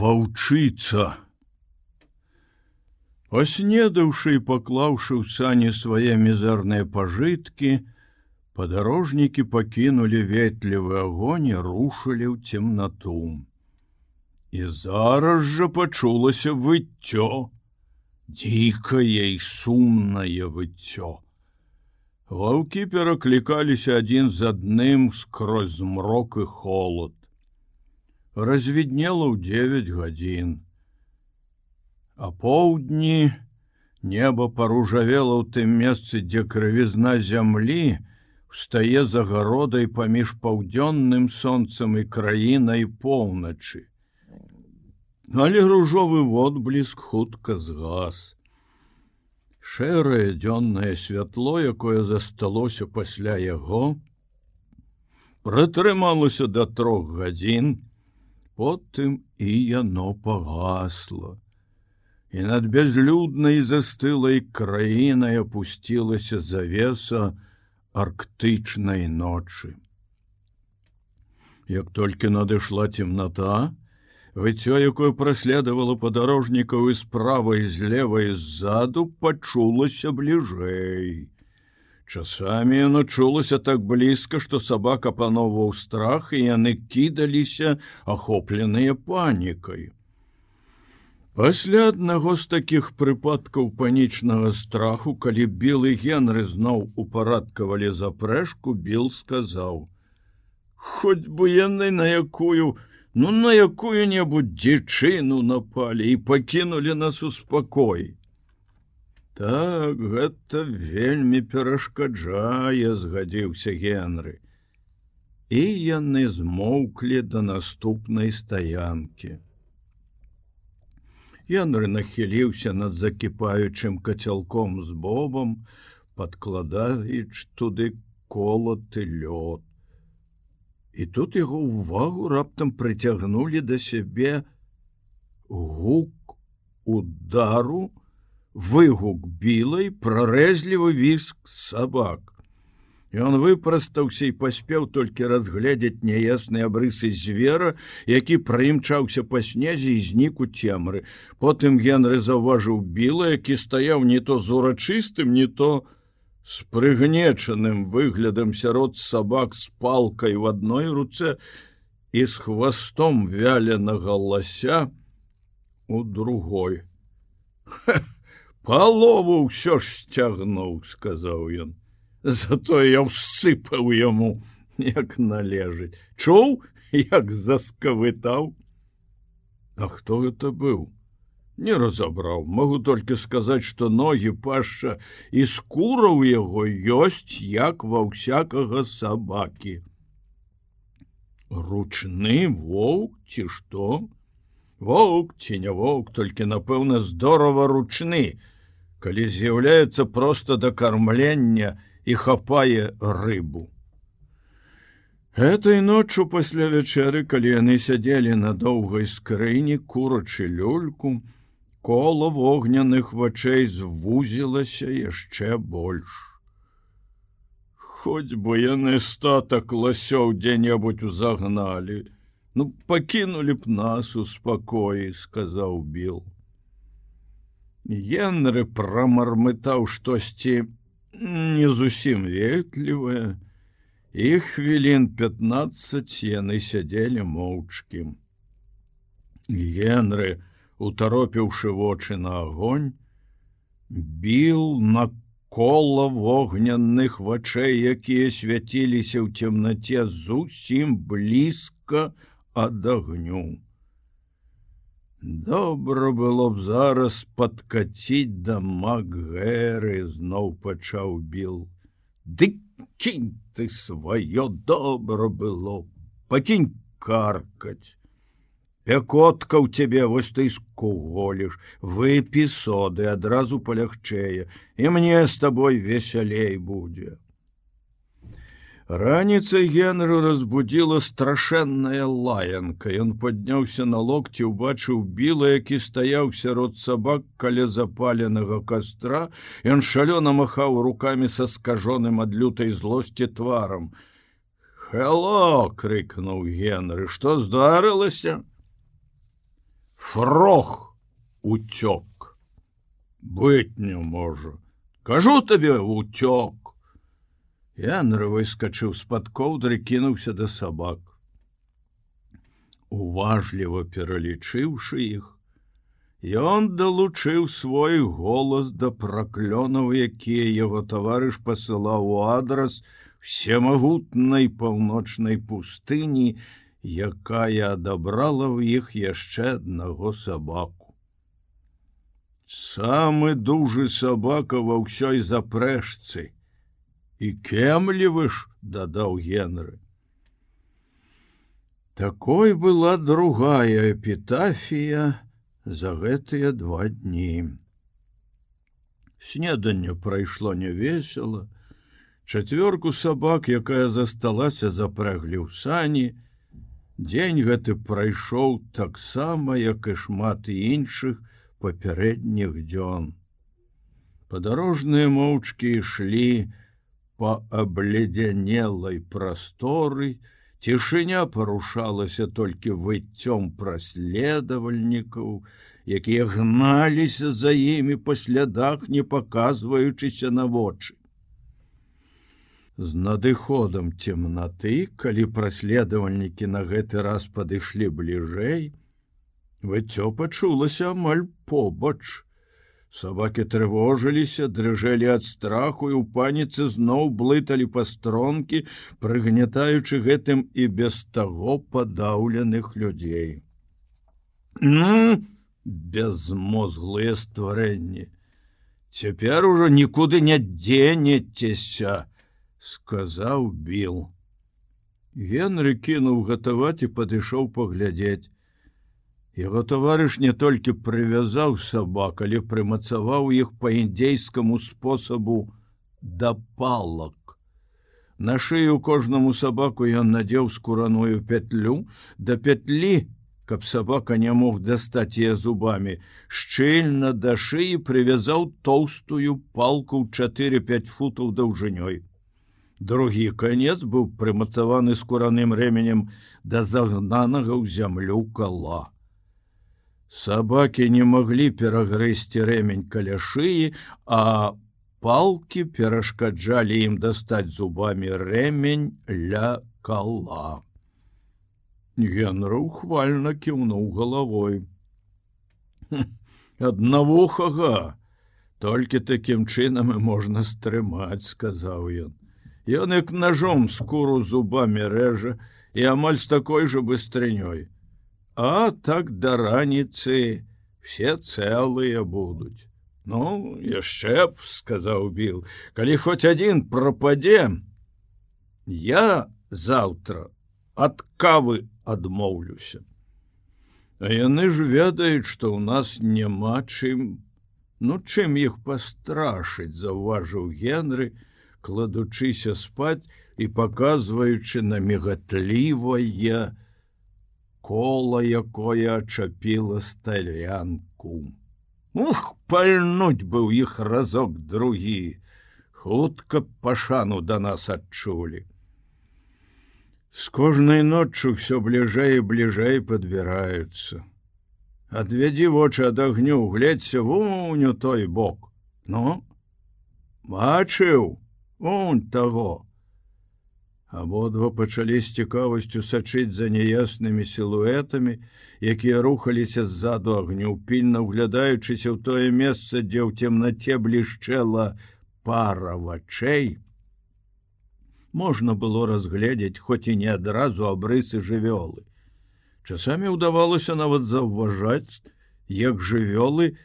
ваўчыца. Паснедаўшы і паклаўшы ў сані свае мізарныя пажыткі падарожнікі пакінулі ветлівы агонь і рушылі ў цемнату. І зараз жа пачулася выццё дзікае і сумнае выццё. Ваўкі пераклікаліся адзін з адным скрозь змрок і холод развіднела ў 9 гадзін. А поўдні неба паружавела ў тым месцы, дзе крывізна зямлі стае загародай паміж паўдзённым сонцам і краінай поўначы. Але ружовы водбліск хутка згас. Шэрае дзённае святло, якое засталося пасля яго, прытрымалася да трох гадзін, потым і яно пагасла. І над бязлюднай застылай краінай опусцілася завеса арктычнай ночы. Як толькі надышла темнота выццё якое праследавала падарожнікаў і справа і злева і ззаду пачулася бліжэй Часамі яно чулася так блізка, што сабака пановаў страх і яны кідаліся, ахопленыя панікай. Пасля аднаго з такіх прыпадкаў панічнага страху, калі білы генры зноў упарадкавалі запрэшку, біл сказаў: « Хоць бы яны на якую, ну на якую-небудзь дзічыну напалі і пакінулі нас у спакой. Так гэта вельмі перашкаджае, згадзіўся Генры. І яны змоўклі да наступнай стаянкі. Янры нахіліўся над закіпаючым кацялком з бобам, падкладаючы туды колаты лёд. І тут яго ўвагу раптам прыцягнулі да сябе гук удару, выгук білай прарэзлівы віск сабак. Ён выпрастаўся і паспеў толькі разгледзець няясныя абрысы звера, які прымчаўся па снезе і знік у цемры. Потым Генры заўважыў біла, які стаяў не то з урачыстым, не то з прыгнечаным выглядам сярод сабак з палкай в адной руцэ і з хвастом вяленага лася у другой. Ха! Палову ўсё ж сцягнуў сказаў ён. Зато я ўсыпаў яму як належыць. Чуў як заскавытаў? А хто гэта быў? Не разабраў. Могу толькі сказаць что ногі пашча і скура ў яго ёсць як ва ўсякага сабакі. Ручны воўк ці што? Воўк ці не воўк толькі напэўна здорово ручны калі з'яўляецца проста да кармлення і хапае рыбу. Гэтай ноччу пасля вячэры, калі яны сядзелі на доўгай скрыні курачы люльку, кола вогняных вачэй звузілася яшчэ больш. Хоць бы яны статак ласёў дзе-небудзь узагналі, ну пакінулі б нас у спакоі, сказаў Білл. Генры прамармытаў штосьці не зусім ветлівае, і хвілін 15 яны сядзелі моўчкі. Генры, утаропіўшы вочы на агонь, біл на кола вогненных вачэй, якія свяціліся ў цемнаце зусім блізка ад агню. Добра было б зараз падкаціць да Макгэры зноў пачаў біл. Дык кінь ты сваё добра было, пакінь каркаць. Пякотка ў цябе вось ты скуголіш, выпі соды адразу палягчэе, і мне з табой весялей будзе. Раніцай Генру разбудзіла страшэнная лаянка. Ён падняўся на локці, убачыў біла, які стаяў сярод сабак каля запаленага кастра. Ён шалёна махаў рукамі са скажоным ад лютай злосці тварам. Хело! крыкнуў Генры, што здарылася? фрох уцёк быць не можа кажу табе уцёк Янра выскачыў з-пад коўдры кінуўся да сабак уважліва пералічыўшы іх Ён далучыў свой голас да праклёнаў, якія яго таварыш пасылаў у адрас всемагутнай паўночнай пустыні, якая адабрала ў іх яшчэ аднаго сабаку. Самы дужы сабака ва ўсёй запрэшцы. І кемлівы ж дадаў генры. Такой была другая эпітафія, за гэтыя два дні. Снеданне прайшло невесела. Чацвёрку сабак, якая засталася запраглі ў сані, Дзень гэты прайшоў таксама, як і шмат іншых папярэдніх дзён. Падарожныя моўчкі ішлі па абледзянелай прасторы, Цішыня парушалася толькі выццём праследавальнікаў, якія гналіся за імі па слядах, не паказваючыся на вочы. З надыходам цемнаты, калі праследавальнікі на гэты раз падышлі бліжэй, выццё пачулася амаль побач, Сабакі трывожыліся, дрыжэлі ад страху і ў паніцы зноў блыталі пастронкі, прыгнятаючы гэтым і без таго падаўленых людзей. Ну, безмозглыя стварэнні. Цяпер ужо нікуды не дзенецеся, сказаў біл. Генры кінуў гатаваць і падышоў паглядзець. Яго таварыш не толькі прывязаў сабак, але прымацаваў іх па індзейскаму спосабу да палак. На шыю кожнаму сабаку ён надзеў скураную петлю да петлі, каб сабака не мог дастаць яе зубамі, шчыльна да шыі прывязаў тоўстую палку ў 4-5 футаў даўжынёй. Другі канец быў прымацаваны скураным рэменем да загнанага ў зямлю кала. Сабакі не маглі перагрызці рэмень каля шыі, а палки перашкаджалі ім дастаць зубамі рэмень ля кала. Генра ухвальна кіўнуў галавой. Аднавухага, толькі такім чынам і можна стрымаць, сказаў ён. Ён як ножом скуру зубамі рэжа і амаль з такой жа быстрынёй. А так да раніцы все цэлыя будуць. Ну яшчэ б сказаў біл, калі хоць адзін прападзе, я заўтра ад кавы адмоўлюся. А яны ж ведаюць, што ў нас няма чым, ну чым іх пастрашыць, заўважыў Генры, кладучыся спаць і паказваючы на мегатлівае, кола якое ачапіла сталянку. Ух пальнуть быў іх разок другі, хутка пашану да нас адчулі. З кожнай ноччу ўсё бліжэй і бліжэй падбіраюцца. Адвядзі вочы ад агню, гледзься вуню той бок. Ну, бачыў, унь таго, Абодва пачалі з цікавасцю сачыць за няяснымі сілуэтамі, якія рухаліся ззаду агню, пільна углядаючыся ў тое месца, дзе ў цемнаце блішчэла пара вачэй. Можна было разгледзець хоць і не адразу абрысы жывёлы. Часамі ўдавалася нават заўважаць, як жывёлы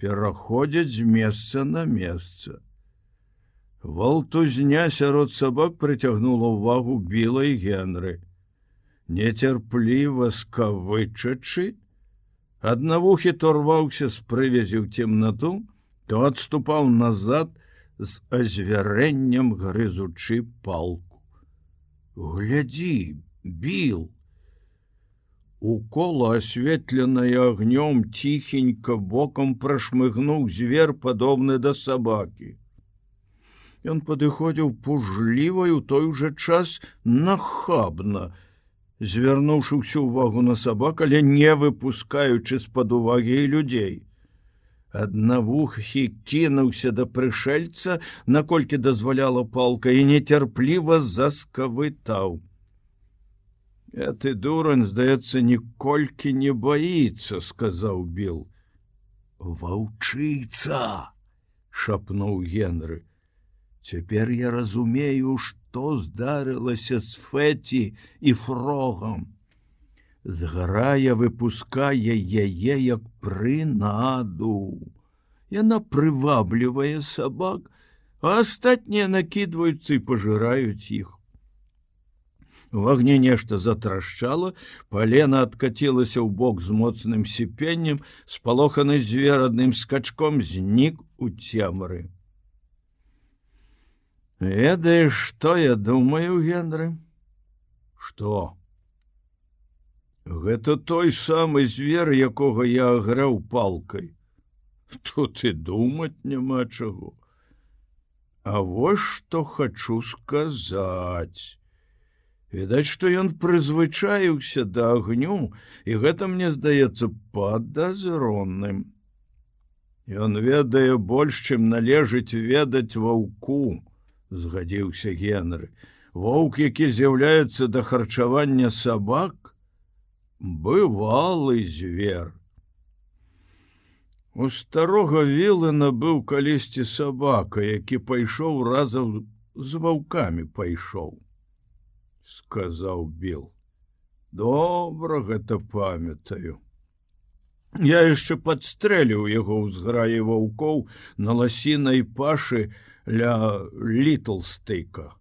пераходзяць з месца на месца. Валтузня сярод сабак прыцягнула ўвагу білай генры. Нецярпліва скавычачы, аднавухі торваўся з прывязі ў цемнату, то адступаў назад з азвярэннем грызучы палку. Глядзі, біл! У кола асветленае агнём ціхенька бокам прашмыгнуў звер падобны да сабакі. Ён падыходзіў пужліваю той жа час нахабна. звярнуўшы ўсю ўвагу на сабак, але не выпускаючы з-пад увагі і людзей. Аднавухі кінуўся да прышельца, наколькі дазваляла палка і нецярпліва заскавытаў. Я ты дурань, здаецца, ніколькі не баіцца, сказаў Біл. Ваўчыца! шапнуў Генры. Цяпер я разумею, што здарылася з Феці і фрогам. Зграя выпускае яе як прынаду. Яна прываблівае сабак, а астатнія накідваюцца і пажыраюць іх. В агне нешта затрашчала, палена адкацілася ў бок з моцным сіпеннем, спалоханы зверадным скачком знік у цемры. Ведаеш, што я думаю, Генры? Што? Гэта той самы звер, якога я аграў палкай. Тут і думаць няма чаго. А вось што хачу сказаць. Відаць, што ён прызвычаіўся да агню, і гэта мне здаецца падазронным. Ён ведае больш, чым належыць ведаць ваўку згадзіўся генры воўк які з'яўляецца да харчавання сабак бывалы звер у старога вілана быў калісьці сабака які пайшоў разам з ваўкамі пайшоў сказаў біл. Добра гэта памятаю. Я яшчэ падстрэліў яго ўзграі ваўкоў на ласінай пашы на ля літлстейка.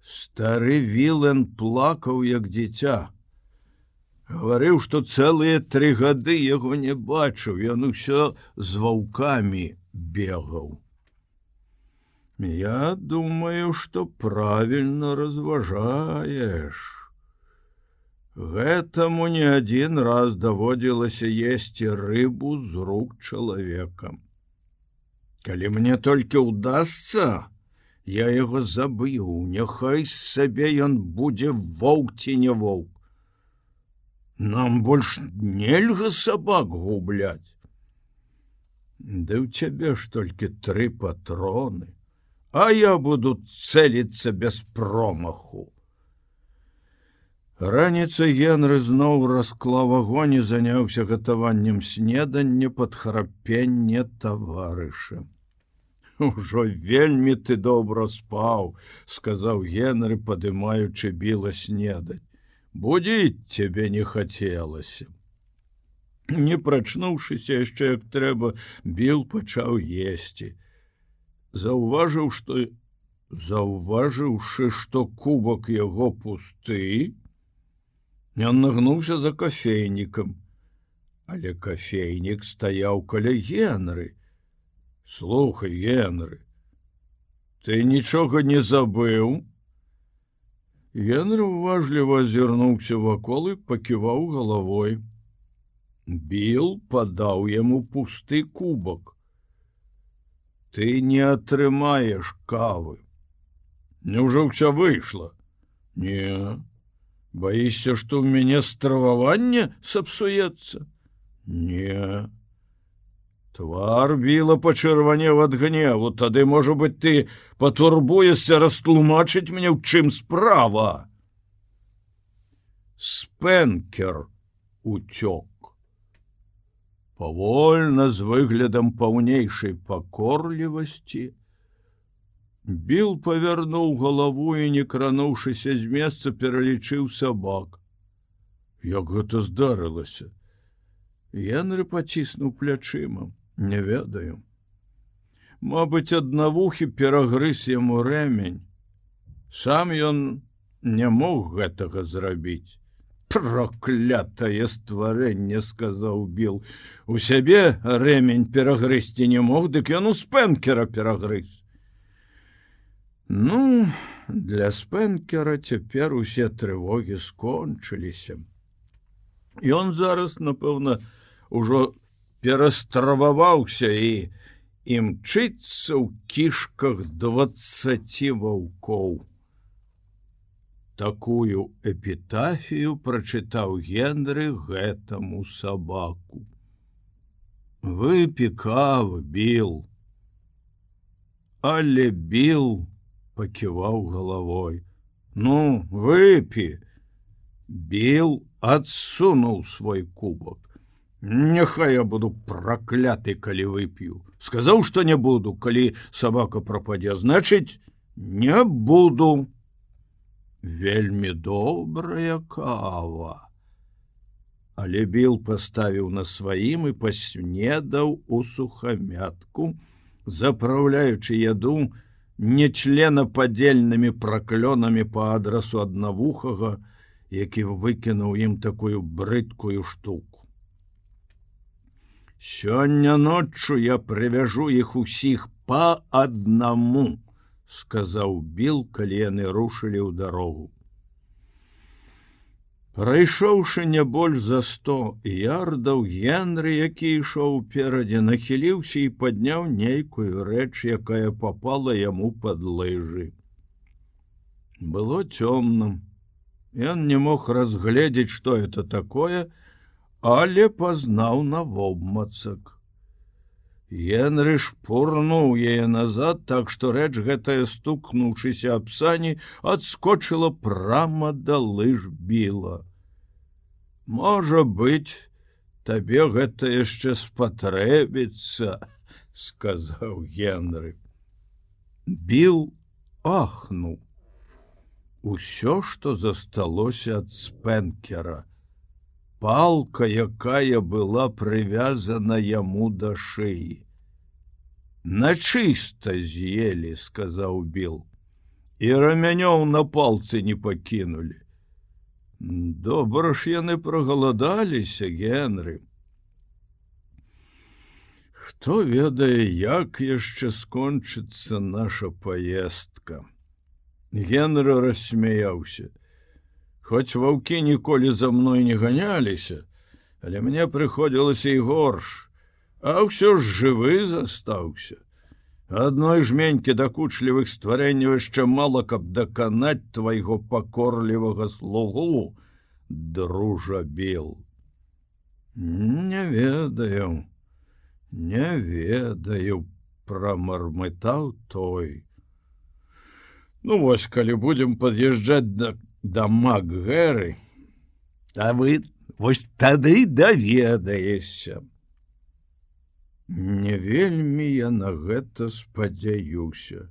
Стары вілен плакаў як дзіця. Гаварыў, што цэлыя тры гады яго не бачыў, ён усё з ваўкамі бегаў. Я думаю, што правільна разважаеш. Гэтаму не адзін раз даводзілася есці рыбу з рук чалавекам. Калі мне толькі ўдасся, я яго забыў, няхай сабе ён будзе воўк ці не воўк. Нам больш нельга сабак губляць. Ды ў цябе ж толькі тры патроны, а я буду цэліцца без промаху. Раніцай Генры зноў расклаў агонь і заняўся гатаваннем снедання пад храпенне таварыша. Ужо вельмі ты добра спаў, сказаў Генры, падымаючы біла снедаць. Будзіць цябе не хацелася. Не прачнуўшыся яшчэ як трэба, біл пачаў есці. Заўважыў, што заўважыўшы, што кубак яго пусты, Ён нагнуўся за кафейнікам, але кафейнік стаяў каля генры. Слухай генры, ты нічога не забыў. Генры уважліва азірнуўся вакол і паківаў галавой. Біл падаў яму пусты кубак. Ты не атрымаеш кавы. Няўжо ўсё выйшла? Не, боишься что у мяне страваванне сапсуецца не. Твар біла пачырванеў ад гневу. Тады можа быть ты патурбуешься растлумачыць мне ў чым справа? Спенкер уцёк павольна з выглядам паўнейшай пакорлівасці Біл павярнуў галаву і не крануўшыся з месца пералічыў сабак. Як гэта здарылася. Янры паціснуў плячыма, не ведаю. Мабыць, аднавухі перагрыз яму рэмень. Сам ён не мог гэтага зрабіць. Проклятае стварэнне сказаў біл. У сябе рэмень перагрызці не мог, дык ён у спэнкера перагрыз. Ну, для спэнкера цяпер усе трывогі скончыліся. Ён зараз, напэўна, ужо перастрававаўся і імчыцца ў кішках двадцаці ваўкоў. такую эпітафію прачытаў генры гэтаму сабаку выпікав біл але біл паківаў галавой ну выпі біл адсунуў свой кубок Няхай я буду пракляты, калі вып'ю. Сказаў, што не буду, калі сабака прападзе, значыць, не буду. Вельмі добрая кава. Але біл паставіў на сваім і паснедаў у сухамятку, запраўляючы яду нечленападзельнымі праклёнамі па адрасу аднавухага, які выкінуў ім такую брыдкую штуку. Сёння ноччу я прывяжу іх усіх па аднаму, сказаў біл, калі яны рушылі ў дарогу. Прайшоўшы не больш за сто ярдаў Генры, які ішоў перадзе, нахіліўся і падняў нейкую рэч, якая попала яму под лыжы. Было цёмным. Ён не мог разгледзець, што это такое, але пазнаў на вобмацак. Генры шпурнуў яе назад, так што рэч гэтая стукнуўшыся аб сані адскочыла прама да лыж біла. Можа быць, табе гэта яшчэ спатрэбіцца, сказаў Генры. Біл ахнуў. Усё, што засталося ад спэнкера, палка, якая была прывязана яму да шыі. Начыста з'елі, сказаў Біл, і рамянёў на палцы не пакінулі. Добра ж яны прагаладаліся, Генры. Хто ведае, як яшчэ скончыцца наша паездка. Генры рассмяяўся хоць ваўкі ніколі за мной не ганяліся, але мне прыходзілася і горш, а ўсё ж жывы застаўся. Адной жменькі дакучлівых стварэнняў яшчэ мала, каб даканаць твайго пакорлівага слугу, дружа бел. Не ведаю, не ведаю, прамармытаў той. Ну вось калі будзем пад'язджаць да да макгэры а вы вось тады даведаешся не вельмі я на гэта спадзяюся.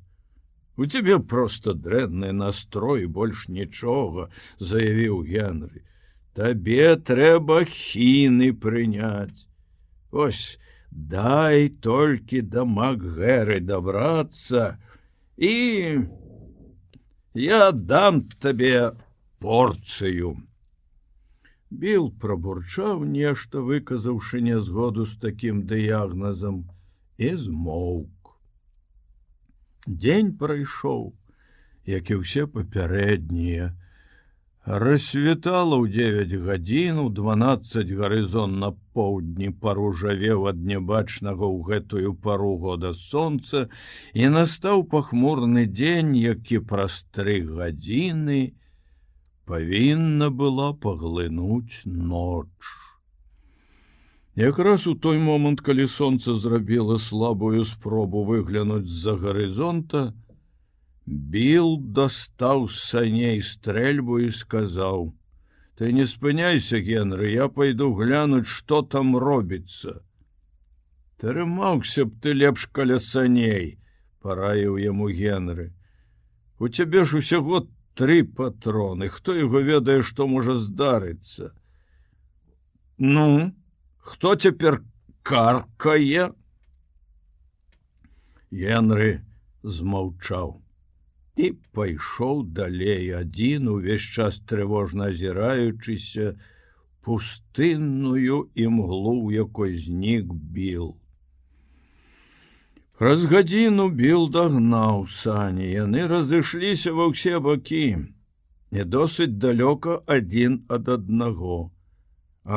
У цябе просто дрэнны настрой больш нічога заявіў генры. Табе трэба хіны прыняць. Ось дай толькі да макгэры дабрацца і я дам табе порцыю. Біл прабурчаў нешта, выказаўшы нязгоду з такім дыягназам і змоўк. Дзень прайшоў, як і ўсе папярэднія, рассвітала ў 9 гадзін у 12 гарызон на поўдні паружавеў ад нябачнага ў гэтую пару года сонца і настаў пахмурны дзень які праз тры гадзіны павінна была паглынуць ноч якраз у той момант калі сонца зрабіла слабую спробу выглянуць з-за гарызонта Біл дастаў саней стрэльбу і сказаў: « Ты не спыняйся, Генры, я пойду глянуць, што там робіцца. Трымаўся б ты лепш каля саней, параіў яму Генры. У цябе ж усяго тры патроны, хто яго ведае, што можа здарыцца. Ну, хто цяпер каркае? Генры змаўчаў і пайшоў далей адзін увесь час трывожна азіраючыся пустынную імглу якой знік біл Праз гадзіну біл дагнаў сані яны разышліся ва ўсе бакі не досыць далёка адзін ад аднаго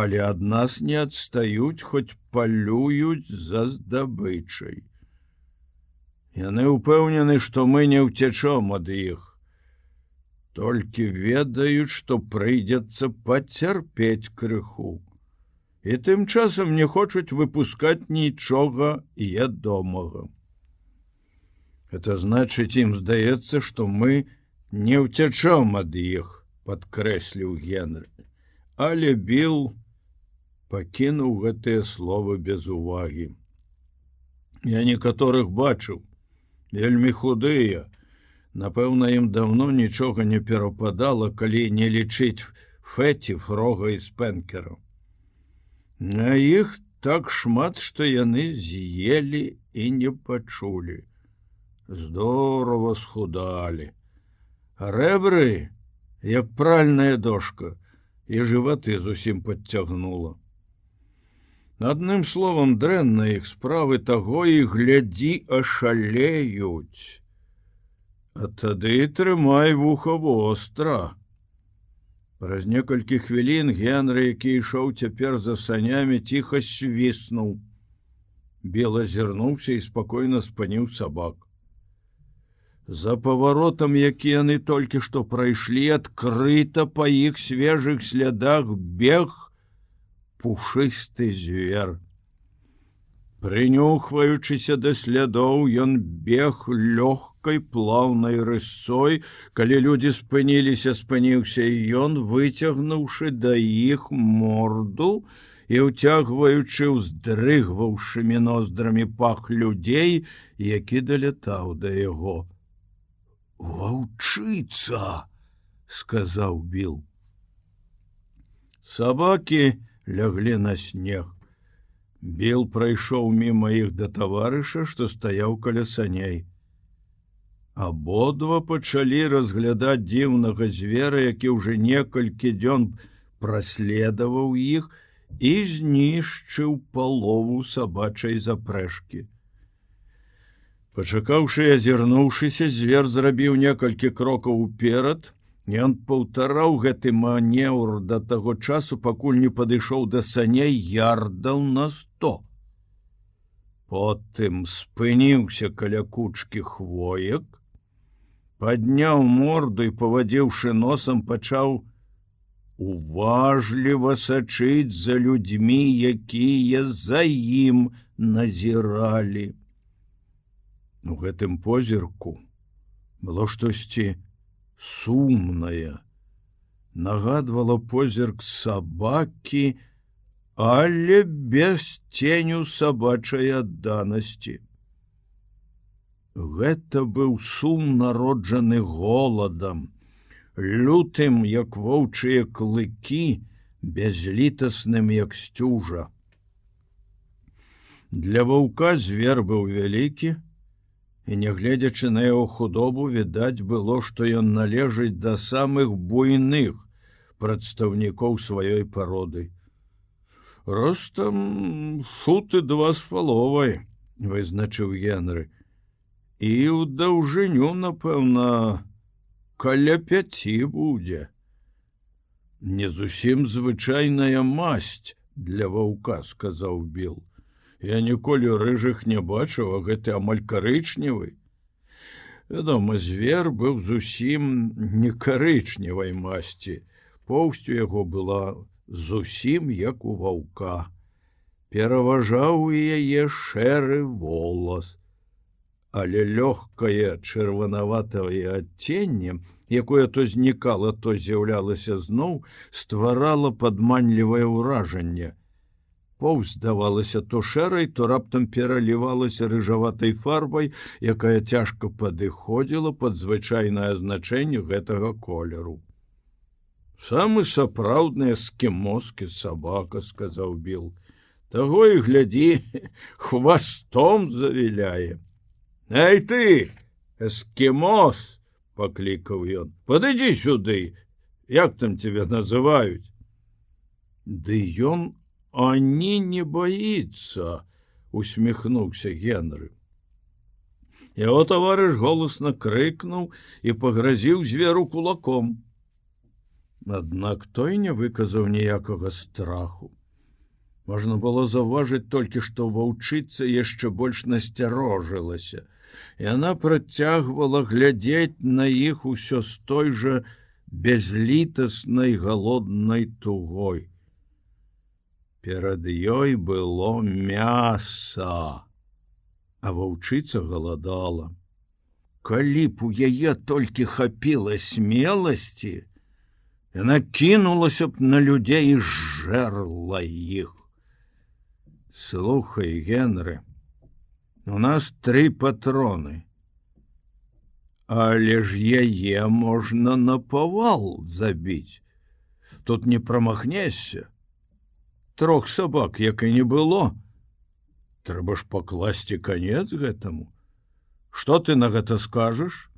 але ад нас не адстаюць хоць палююць за здабычай Яны ўпэўнены, што мы не ўцячом ад іх. толькі ведаюць, што прыйдзецца пацярпець крыху. І тым часам не хочуць выпускаць нічога ядомага. Это значыць ім здаецца, што мы не ўцячом ад іх, падкрэсліў Генры. Але біл пакінуў гэтыя словы без увагі. Я некаторых бачыў, вельмі худыя, Напэўна, ім давно нічога не перападала, калі не лічыць фэці фрога і спэнкеру. На іх так шмат, што яны з'елі і не пачулі. Здорово схудалі. Рэбры, як пральная дошка, і жываты зусім подцягнула. Адным словам дрэнна іх справы таго і глядзі ашалеюць. А тады трымай вуха востра. Праз некалькі хвілін Генры, які ішоў цяпер за санямі ціха свіснуў. Бела зірнуўся і спакойна спыніў сабак. За паваротам, які яны толькі што прайшлі, адкрыта па іх свежых слядах бег пушысты звер. Прынюхваючыся да слядоў, ён бег лёгкай плаўнай рысцой, калі людзі спыніліся, спыніўся і ён, выцягнуўшы да іх морду і ўцягваючы ўздрыгваўшымі ноздрамі пах людзей, які далятаў да яго. Ваўчыца, сказаў біл. Сабакі ляглі на снег. Бел прайшоў мімо іх да таварыша, што стаяў каля саней. Абодва пачалі разглядаць дзіўнага звера, які ўжо некалькі дзён праследаваў іх і знішчыў палову сабачай запрэшкі. Пачакаўшы азірнуўшыся, звер зрабіў некалькі крокаў уперад, Ён паўтараў гэты манеўр да таго часу, пакуль не падышоў да саней ярдаў на сто. Потым спыніўся каля кучкі хвоек, падняў морду і павадзіўшы носам пачаў уважліва сачыць за людзьмі, якія за ім назіралі. У гэтым позірку было штосьці, сумная нагадвала позірк сабакі але без ценю сабачай адданасці. Гэта быў сум народжаны голадам лютым як воўчыя клыкі бязлітасным як сцюжа. Для ваўка звер быў вялікі і нягледзячы на яго худобу відаць было што ён належыць да самых буйных прадстаўнікоў сваёй пароды. Ростам футы два з паловай вызначыў генры. І ў даўжыню напэўна каля пяці будзе не зусім звычайная масць для ваўка сказаў білл Я ніколі рыжых не бачыў, а гэты амаль карычневы. Вядома, звер быў зусім не карычневай масці. Поўсцю яго была зусім як у ваўка. Пераважаў у яе шэры волас. Але лёгкае чырванаватае адценне, якое то знікала, то з'яўлялася зноў, стварала падманлівае ўражанне поўз здавалася то шэрай, то раптам пералівалася рыжаватай фарбай, якая цяжка падыходзіла пад звычайнае значэнне гэтага колеру. Самы сапраўдны эскімоскі сабака сказаў біл. Таго і глядзі хвастом завіляе. Эй ты, эскімос, паклікаў ён, падыдзі сюды, як там тебе называюць. Ды ён они не боится усміхнуўся генры его товарыш голосна крыкнуў і пагрозіў зверу кулаком. Аднак той не выказаў ніякага страху. Можна было заўважыць толькі што ваўчыцца яшчэ больш насцярожылася і она працягвала глядзець на іх усё з той жа безлітаснай галоднай тугой. Перад ёй было мяса, а ваўчыца галадала. Калі б у яе толькі хапіла смеласці, яна кінулася б на людзей і жэрла іх. Слухай, Генры, у нас тры патроны. Але ж яе можна на павал забіць. Тут не прамахнешся. Трох сабак, як і не было. Трэба ж пакласці канец гэтаму. Што ты на гэта скажаш?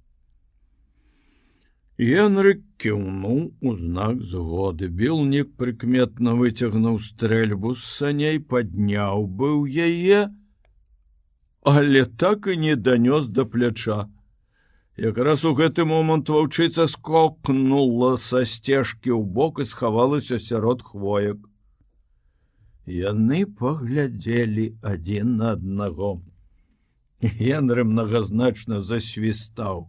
Генрык кіўнуў у знак згоды. Білнік прыкметна выцягнуў стрэльбу з саней, падняў быў яе, але так і не данёс да пляча. Якраз у гэты момант ваўчыца скокнула са сцежкі ў бок і схавалася сярод хвоек. Яны паглядзелі адзін на аднаго. Генры многозначна засвістаў.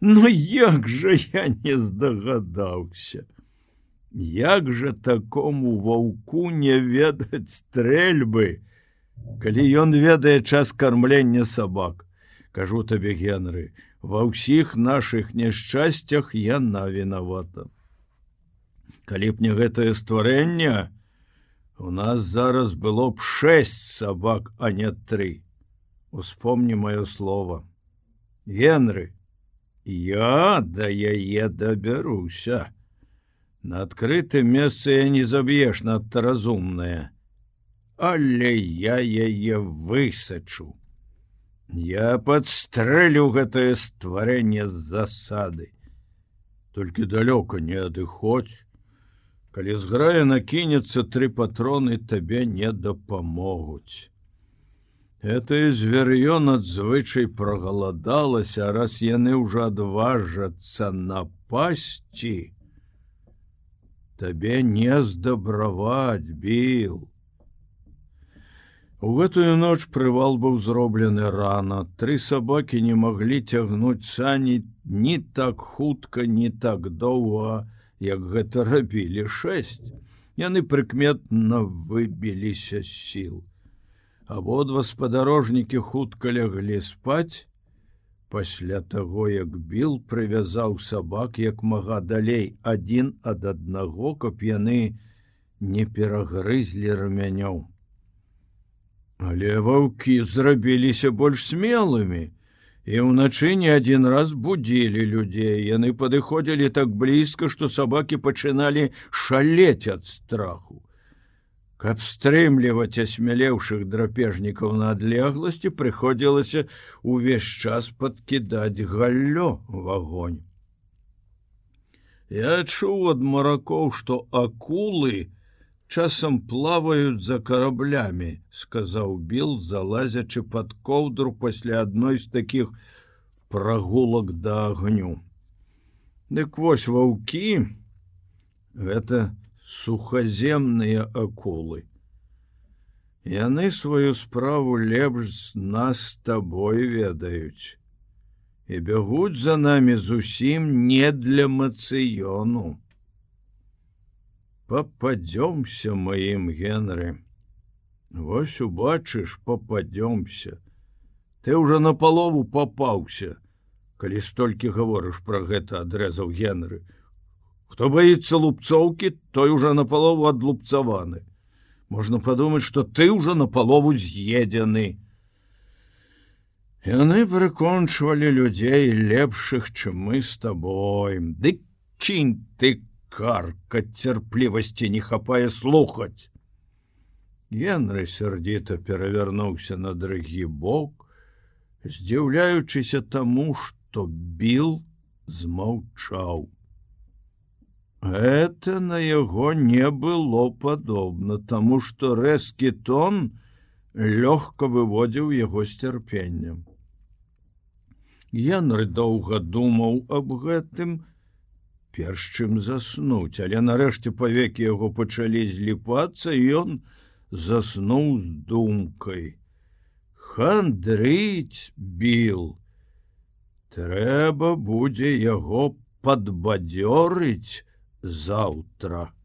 Ну як жа я не здагадаўся. Як жа такому ваўку не ведаць стрэльбы, калі ён ведае час кармлення сабак, кажу табе Генры, ва ўсіх наших няшчасцях яна вінавата. Калі б не гэтае стварэнне, у нас зараз было б шесть сабак, а не тры. Успомни маё слово генры я да яе дабяруся. На адкрытым месцы я не заб'еш надта разумная але я яе высачу. Я подстрэлю гэтае стварэнне з засады. Толькі далёка не адыходзь калі зграя накінецца тры патроны табе не дапамогуць Это звер'ё надзвычай прогаладалася, раз яны ўжо адважацца напасці. Табе не здабраваць біл. У гэтую ноч прывал быў зроблены рана. Тры сабакі не маглі цягнуць сані ні так хутка, ні так доўга, як гэта рабілі шэсць. Яны прыкметна выбіліся сіл. Абодва спадарожнікі хутка ляглі спаць. Пасля таго як біл прывязаў сабак як мага далей адзін ад аднаго каб яны не перагрызлі рамянёў. Але ваўкі зрабіліся больш смелымі і ўначы не адзін раз будзілі людзей яны падыходзілі так блізка што сабакі пачыналі шалець ад страху Каб стрымліваць асмялеўшых драпежнікаў на адлегласці прыходзілася увесь час падкідаць галлё в агонь. Я чуў ад маракоў, што акулы часам плаваюць за караблямі, сказаў Біл, залазячы пад коўдру пасля адной з такіх прагулак да агню. Дык вось ваўкі гэта, сухаземныя акулы. Яны сваю справу лепш нас з табой ведаюць і бягуць за намі зусім не для мацыёну. Попадёмся маім генры. Вось убачыш, попадёмся. Ты ўжо на палову папаўся, калі столькі гаворыш пра гэта адрэзаў генры. Хто боится лупцоўкі, той уже напалову адлупцаваны. Можна падумаць, што ты ўжо напалову з'едзены. Яны прыкончвалі людзей лепшых, чым мы з табой. Ды кінь ты карка цярплівасці не хапае слухаць. Генры сярдзіта перавярнуўся на другі бок, здзіўляючыся таму, што біл змаўчаў. Это на яго не было падобна, таму што рэзкі тон лёгка выводзіў яго з цярпеннем. Янры доўга думаў аб гэтым, перш чым заснуць, але нарэшце павекі яго пачалі зліпацца, ён заснуў з думкай. Хандрыць біл. Трэба будзе яго падбадзёрыць заўтра.